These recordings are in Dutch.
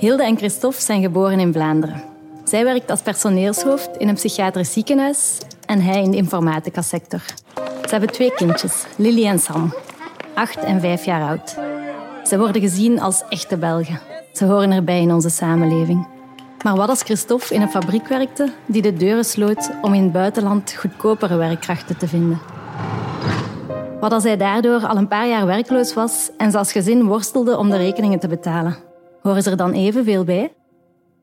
Hilde en Christophe zijn geboren in Vlaanderen. Zij werkt als personeelshoofd in een psychiatrisch ziekenhuis en hij in de informatica-sector. Ze hebben twee kindjes, Lily en Sam, acht en vijf jaar oud. Ze worden gezien als echte Belgen. Ze horen erbij in onze samenleving. Maar wat als Christophe in een fabriek werkte die de deuren sloot om in het buitenland goedkopere werkkrachten te vinden? Wat als hij daardoor al een paar jaar werkloos was en ze als gezin worstelde om de rekeningen te betalen? Horen ze er dan evenveel bij?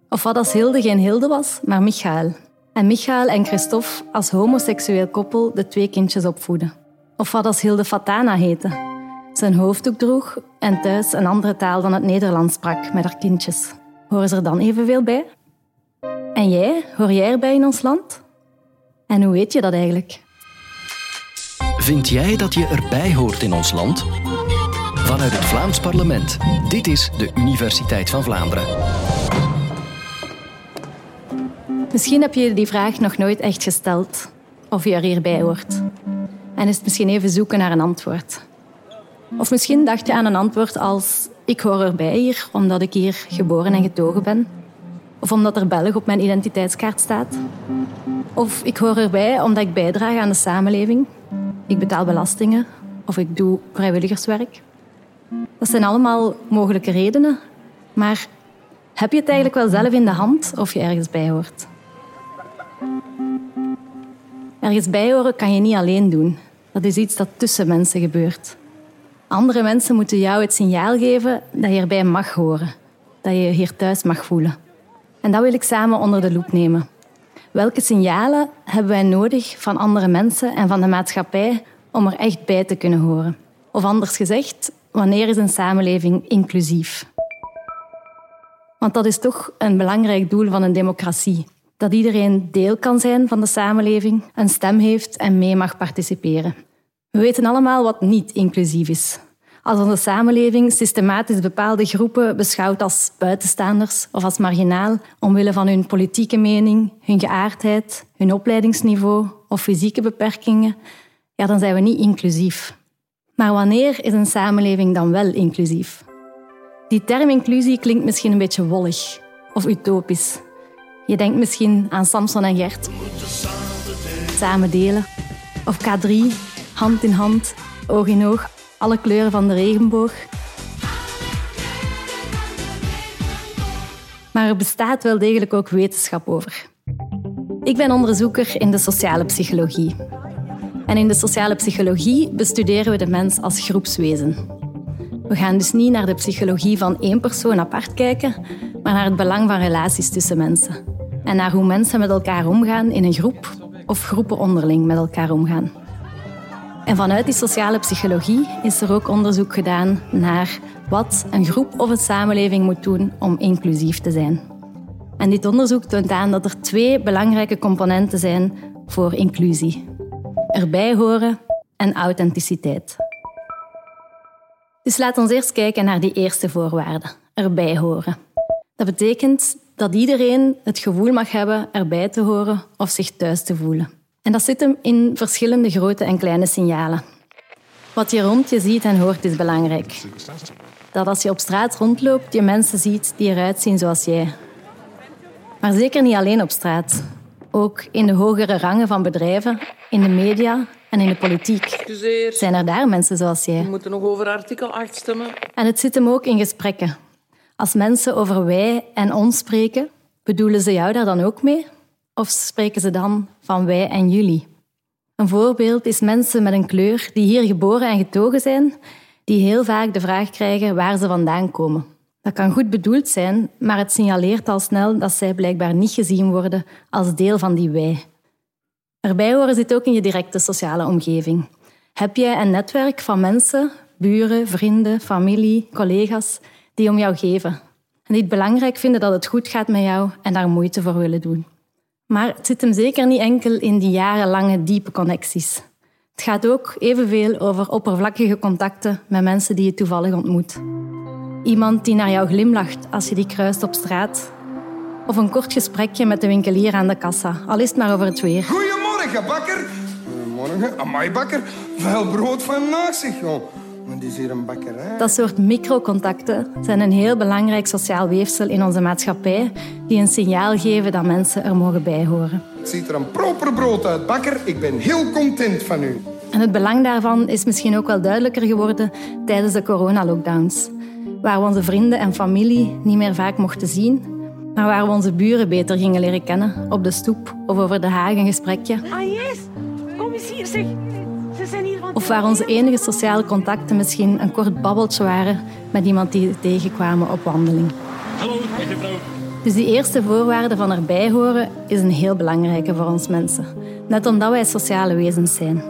Of wat als Hilde geen Hilde was, maar Michael? En Michael en Christophe als homoseksueel koppel de twee kindjes opvoeden? Of wat als Hilde Fatana heette? Zijn hoofddoek droeg en thuis een andere taal dan het Nederlands sprak met haar kindjes. Horen ze er dan evenveel bij? En jij, hoor jij erbij in ons land? En hoe weet je dat eigenlijk? Vind jij dat je erbij hoort in ons land? Vanuit het Vlaams parlement. Dit is de Universiteit van Vlaanderen. Misschien heb je die vraag nog nooit echt gesteld, of je er hierbij hoort. En is het misschien even zoeken naar een antwoord. Of misschien dacht je aan een antwoord als ik hoor erbij hier omdat ik hier geboren en getogen ben. Of omdat er Belg op mijn identiteitskaart staat. Of ik hoor erbij omdat ik bijdraag aan de samenleving. Ik betaal belastingen of ik doe vrijwilligerswerk. Dat zijn allemaal mogelijke redenen. Maar heb je het eigenlijk wel zelf in de hand of je ergens bij hoort? Ergens bij horen kan je niet alleen doen. Dat is iets dat tussen mensen gebeurt. Andere mensen moeten jou het signaal geven dat je erbij mag horen. Dat je je hier thuis mag voelen. En dat wil ik samen onder de loep nemen. Welke signalen hebben wij nodig van andere mensen en van de maatschappij om er echt bij te kunnen horen? Of anders gezegd, wanneer is een samenleving inclusief? Want dat is toch een belangrijk doel van een democratie. Dat iedereen deel kan zijn van de samenleving, een stem heeft en mee mag participeren. We weten allemaal wat niet inclusief is. Als onze samenleving systematisch bepaalde groepen beschouwt als buitenstaanders of als marginaal omwille van hun politieke mening, hun geaardheid, hun opleidingsniveau of fysieke beperkingen, ja, dan zijn we niet inclusief. Maar wanneer is een samenleving dan wel inclusief? Die term inclusie klinkt misschien een beetje wollig of utopisch. Je denkt misschien aan Samson en Gert. Samen delen. Of K3, hand in hand, oog in oog, alle kleuren van de regenboog. Maar er bestaat wel degelijk ook wetenschap over. Ik ben onderzoeker in de sociale psychologie. En in de sociale psychologie bestuderen we de mens als groepswezen. We gaan dus niet naar de psychologie van één persoon apart kijken, maar naar het belang van relaties tussen mensen. En naar hoe mensen met elkaar omgaan in een groep of groepen onderling met elkaar omgaan. En vanuit die sociale psychologie is er ook onderzoek gedaan naar wat een groep of een samenleving moet doen om inclusief te zijn. En dit onderzoek toont aan dat er twee belangrijke componenten zijn voor inclusie: erbij horen en authenticiteit. Dus laat ons eerst kijken naar die eerste voorwaarde: erbij horen. Dat betekent dat iedereen het gevoel mag hebben erbij te horen of zich thuis te voelen. En dat zit hem in verschillende grote en kleine signalen. Wat je rond je ziet en hoort is belangrijk. Dat als je op straat rondloopt, je mensen ziet die eruit zien zoals jij. Maar zeker niet alleen op straat. Ook in de hogere rangen van bedrijven, in de media en in de politiek. Zijn er daar mensen zoals jij? We moeten nog over artikel 8 stemmen. En het zit hem ook in gesprekken. Als mensen over wij en ons spreken, bedoelen ze jou daar dan ook mee? Of spreken ze dan van wij en jullie? Een voorbeeld is mensen met een kleur die hier geboren en getogen zijn, die heel vaak de vraag krijgen waar ze vandaan komen. Dat kan goed bedoeld zijn, maar het signaleert al snel dat zij blijkbaar niet gezien worden als deel van die wij. Erbij horen zit ook in je directe sociale omgeving. Heb jij een netwerk van mensen, buren, vrienden, familie, collega's die om jou geven en die het belangrijk vinden dat het goed gaat met jou en daar moeite voor willen doen? Maar het zit hem zeker niet enkel in die jarenlange diepe connecties. Het gaat ook evenveel over oppervlakkige contacten met mensen die je toevallig ontmoet. Iemand die naar jou glimlacht als je die kruist op straat. Of een kort gesprekje met de winkelier aan de kassa, al is het maar over het weer. Goedemorgen, bakker. Goedemorgen. Amai, bakker. Vuil brood van zich, joh. Want is hier een bakkerij. Dat soort microcontacten zijn een heel belangrijk sociaal weefsel in onze maatschappij die een signaal geven dat mensen er mogen bijhoren. Het ziet er een proper brood uit, bakker. Ik ben heel content van u. En het belang daarvan is misschien ook wel duidelijker geworden tijdens de coronalockdowns, waar we onze vrienden en familie niet meer vaak mochten zien, maar waar we onze buren beter gingen leren kennen, op de stoep of over de haag een gesprekje. Ah, yes. Kom eens hier, zeg. Ze zijn hier van... Of waar onze enige sociale contacten misschien een kort babbeltje waren met iemand die we tegenkwamen op wandeling. Hallo, mevrouw. Dus die eerste voorwaarde van erbij horen is een heel belangrijke voor ons mensen. Net omdat wij sociale wezens zijn.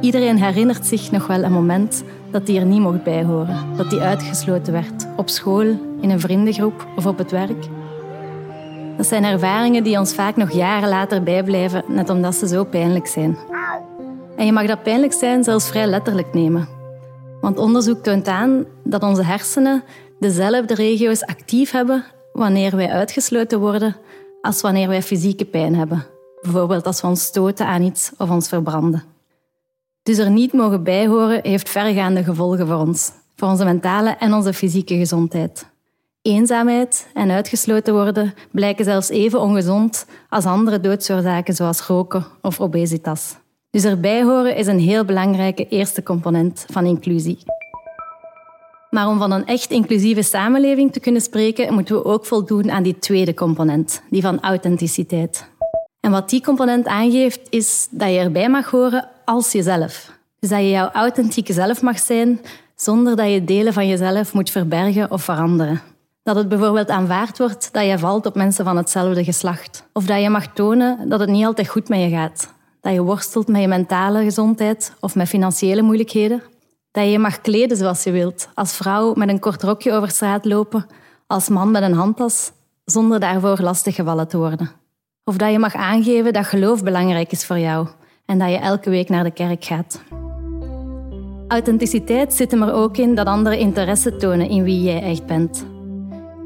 Iedereen herinnert zich nog wel een moment dat hij er niet mocht bij horen. Dat hij uitgesloten werd. Op school, in een vriendengroep of op het werk. Dat zijn ervaringen die ons vaak nog jaren later bijblijven, net omdat ze zo pijnlijk zijn. En je mag dat pijnlijk zijn zelfs vrij letterlijk nemen. Want onderzoek toont aan dat onze hersenen dezelfde regio's actief hebben wanneer wij uitgesloten worden als wanneer wij fysieke pijn hebben. Bijvoorbeeld als we ons stoten aan iets of ons verbranden. Dus er niet mogen bijhoren heeft vergaande gevolgen voor ons, voor onze mentale en onze fysieke gezondheid. Eenzaamheid en uitgesloten worden blijken zelfs even ongezond als andere doodsoorzaken zoals roken of obesitas. Dus erbij horen is een heel belangrijke eerste component van inclusie. Maar om van een echt inclusieve samenleving te kunnen spreken, moeten we ook voldoen aan die tweede component, die van authenticiteit. En wat die component aangeeft, is dat je erbij mag horen als jezelf. Dus dat je jouw authentieke zelf mag zijn, zonder dat je delen van jezelf moet verbergen of veranderen. Dat het bijvoorbeeld aanvaard wordt dat je valt op mensen van hetzelfde geslacht. Of dat je mag tonen dat het niet altijd goed met je gaat. Dat je worstelt met je mentale gezondheid of met financiële moeilijkheden. Dat je je mag kleden zoals je wilt. Als vrouw met een kort rokje over straat lopen. Als man met een handtas. Zonder daarvoor lastiggevallen te worden. Of dat je mag aangeven dat geloof belangrijk is voor jou. En dat je elke week naar de kerk gaat. Authenticiteit zit er maar ook in dat anderen interesse tonen in wie jij echt bent.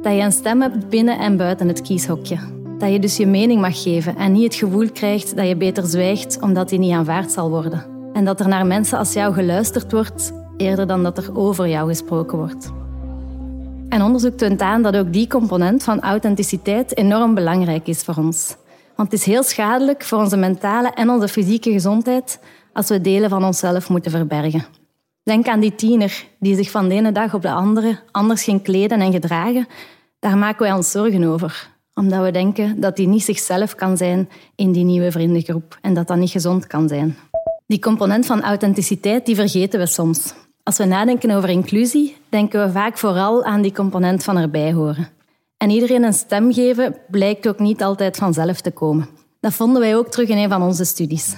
Dat je een stem hebt binnen en buiten het kieshokje. Dat je dus je mening mag geven en niet het gevoel krijgt dat je beter zwijgt omdat die niet aanvaard zal worden. En dat er naar mensen als jou geluisterd wordt eerder dan dat er over jou gesproken wordt. En onderzoek toont aan dat ook die component van authenticiteit enorm belangrijk is voor ons. Want het is heel schadelijk voor onze mentale en onze fysieke gezondheid als we delen van onszelf moeten verbergen. Denk aan die tiener die zich van de ene dag op de andere anders ging kleden en gedragen. Daar maken wij ons zorgen over, omdat we denken dat hij niet zichzelf kan zijn in die nieuwe vriendengroep en dat dat niet gezond kan zijn. Die component van authenticiteit die vergeten we soms. Als we nadenken over inclusie, denken we vaak vooral aan die component van erbij horen. En iedereen een stem geven blijkt ook niet altijd vanzelf te komen. Dat vonden wij ook terug in een van onze studies.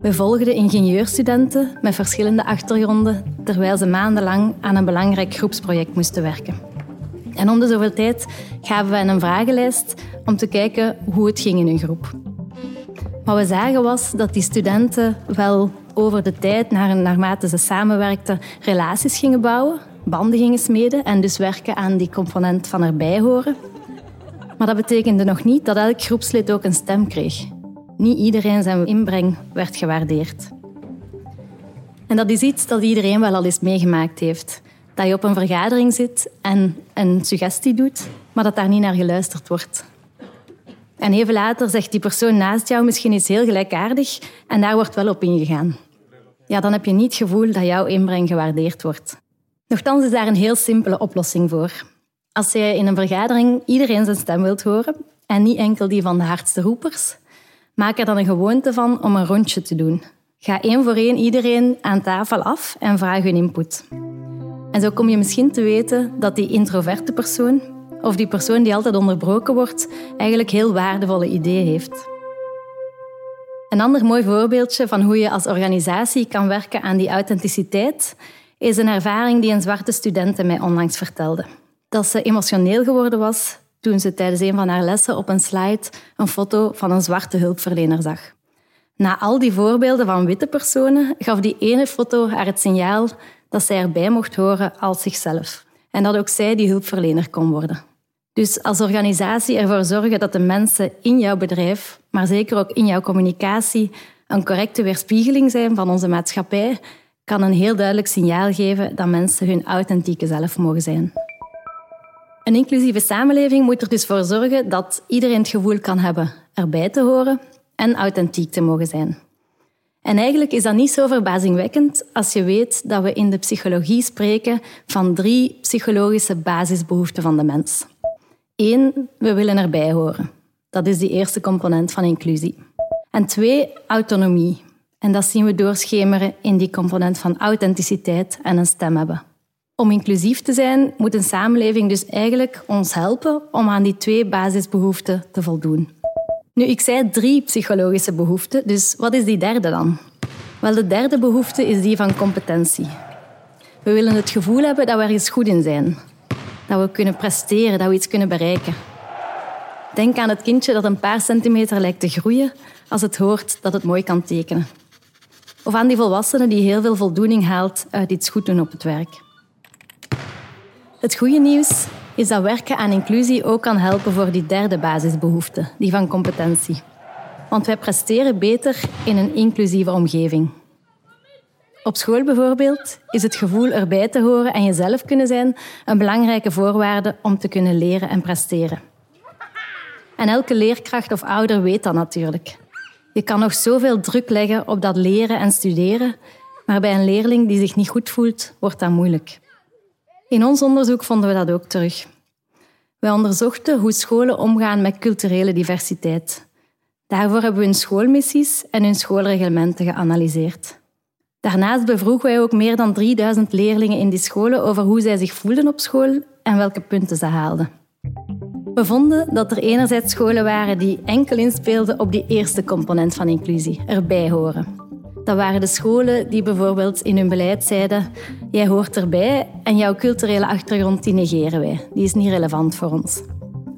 We volgden ingenieurstudenten met verschillende achtergronden terwijl ze maandenlang aan een belangrijk groepsproject moesten werken. En om de zoveel tijd gaven we een vragenlijst om te kijken hoe het ging in hun groep. Wat we zagen was dat die studenten wel over de tijd, naarmate ze samenwerkten, relaties gingen bouwen, banden gingen smeden en dus werken aan die component van erbij horen. Maar dat betekende nog niet dat elk groepslid ook een stem kreeg. Niet iedereen zijn inbreng werd gewaardeerd. En dat is iets dat iedereen wel al eens meegemaakt heeft. Dat je op een vergadering zit en een suggestie doet, maar dat daar niet naar geluisterd wordt. En even later zegt die persoon naast jou misschien iets heel gelijkaardig en daar wordt wel op ingegaan. Ja, dan heb je niet het gevoel dat jouw inbreng gewaardeerd wordt. Nochtans is daar een heel simpele oplossing voor. Als je in een vergadering iedereen zijn stem wilt horen en niet enkel die van de hardste roepers, maak er dan een gewoonte van om een rondje te doen. Ga één voor één iedereen aan tafel af en vraag hun input. En zo kom je misschien te weten dat die introverte persoon of die persoon die altijd onderbroken wordt, eigenlijk heel waardevolle ideeën heeft. Een ander mooi voorbeeldje van hoe je als organisatie kan werken aan die authenticiteit is een ervaring die een zwarte studente mij onlangs vertelde. Dat ze emotioneel geworden was toen ze tijdens een van haar lessen op een slide een foto van een zwarte hulpverlener zag. Na al die voorbeelden van witte personen gaf die ene foto haar het signaal dat zij erbij mocht horen als zichzelf. En dat ook zij die hulpverlener kon worden. Dus als organisatie ervoor zorgen dat de mensen in jouw bedrijf, maar zeker ook in jouw communicatie, een correcte weerspiegeling zijn van onze maatschappij, kan een heel duidelijk signaal geven dat mensen hun authentieke zelf mogen zijn. Een inclusieve samenleving moet er dus voor zorgen dat iedereen het gevoel kan hebben erbij te horen en authentiek te mogen zijn. En eigenlijk is dat niet zo verbazingwekkend als je weet dat we in de psychologie spreken van drie psychologische basisbehoeften van de mens. Eén, we willen erbij horen. Dat is die eerste component van inclusie. En twee, autonomie. En dat zien we doorschemeren in die component van authenticiteit en een stem hebben. Om inclusief te zijn, moet een samenleving dus eigenlijk ons helpen om aan die twee basisbehoeften te voldoen. Nu, ik zei drie psychologische behoeften, dus wat is die derde dan? Wel, de derde behoefte is die van competentie. We willen het gevoel hebben dat we ergens goed in zijn. Dat we kunnen presteren, dat we iets kunnen bereiken. Denk aan het kindje dat een paar centimeter lijkt te groeien als het hoort dat het mooi kan tekenen. Of aan die volwassene die heel veel voldoening haalt uit iets goed doen op het werk. Het goede nieuws is dat werken aan inclusie ook kan helpen voor die derde basisbehoefte, die van competentie. Want wij presteren beter in een inclusieve omgeving. Op school bijvoorbeeld is het gevoel erbij te horen en jezelf kunnen zijn een belangrijke voorwaarde om te kunnen leren en presteren. En elke leerkracht of ouder weet dat natuurlijk. Je kan nog zoveel druk leggen op dat leren en studeren, maar bij een leerling die zich niet goed voelt, wordt dat moeilijk. In ons onderzoek vonden we dat ook terug. Wij onderzochten hoe scholen omgaan met culturele diversiteit. Daarvoor hebben we hun schoolmissies en hun schoolreglementen geanalyseerd. Daarnaast bevroegen wij ook meer dan 3000 leerlingen in die scholen over hoe zij zich voelden op school en welke punten ze haalden. We vonden dat er enerzijds scholen waren die enkel inspeelden op die eerste component van inclusie, erbij horen. Dat waren de scholen die bijvoorbeeld in hun beleid zeiden: jij hoort erbij en jouw culturele achtergrond die negeren wij. Die is niet relevant voor ons.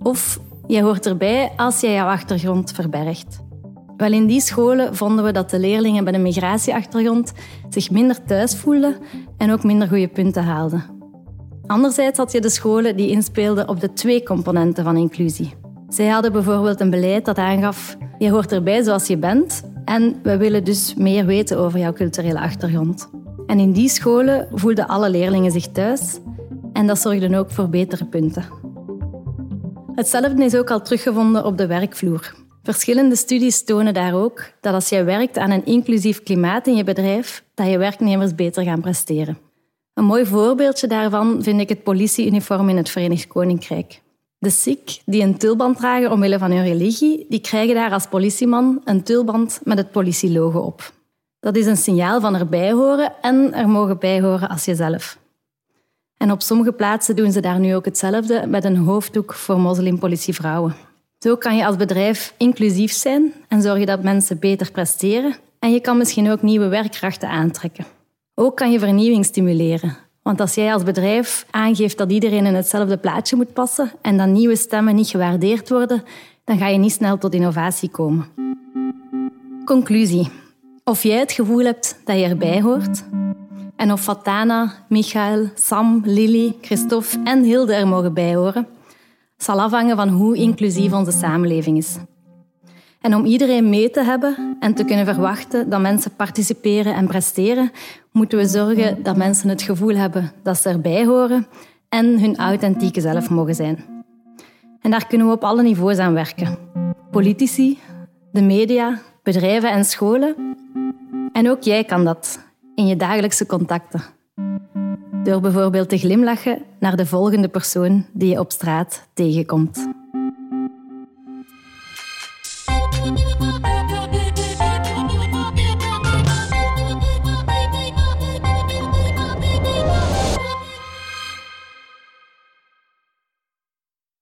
Of jij hoort erbij als jij jouw achtergrond verbergt. Wel, in die scholen vonden we dat de leerlingen met een migratieachtergrond zich minder thuis voelden en ook minder goede punten haalden. Anderzijds had je de scholen die inspeelden op de twee componenten van inclusie. Zij hadden bijvoorbeeld een beleid dat aangaf: je hoort erbij zoals je bent en we willen dus meer weten over jouw culturele achtergrond. En in die scholen voelden alle leerlingen zich thuis en dat zorgde ook voor betere punten. Hetzelfde is ook al teruggevonden op de werkvloer. Verschillende studies tonen daar ook dat als je werkt aan een inclusief klimaat in je bedrijf, dat je werknemers beter gaan presteren. Een mooi voorbeeldje daarvan vind ik het politieuniform in het Verenigd Koninkrijk. De Sikh die een tulband dragen omwille van hun religie, die krijgen daar als politieman een tulband met het politielogo op. Dat is een signaal van erbij horen en er mogen bij horen als jezelf. En op sommige plaatsen doen ze daar nu ook hetzelfde met een hoofddoek voor moslimpolitievrouwen. Zo kan je als bedrijf inclusief zijn en zorgen dat mensen beter presteren. En je kan misschien ook nieuwe werkkrachten aantrekken. Ook kan je vernieuwing stimuleren want als jij als bedrijf aangeeft dat iedereen in hetzelfde plaatje moet passen en dat nieuwe stemmen niet gewaardeerd worden, dan ga je niet snel tot innovatie komen. Conclusie. Of jij het gevoel hebt dat je erbij hoort, en of Fatana, Michael, Sam, Lily, Christophe en Hilde er mogen bijhoren, zal afhangen van hoe inclusief onze samenleving is. En om iedereen mee te hebben en te kunnen verwachten dat mensen participeren en presteren, moeten we zorgen dat mensen het gevoel hebben dat ze erbij horen en hun authentieke zelf mogen zijn. En daar kunnen we op alle niveaus aan werken. Politici, de media, bedrijven en scholen. En ook jij kan dat in je dagelijkse contacten. Door bijvoorbeeld te glimlachen naar de volgende persoon die je op straat tegenkomt.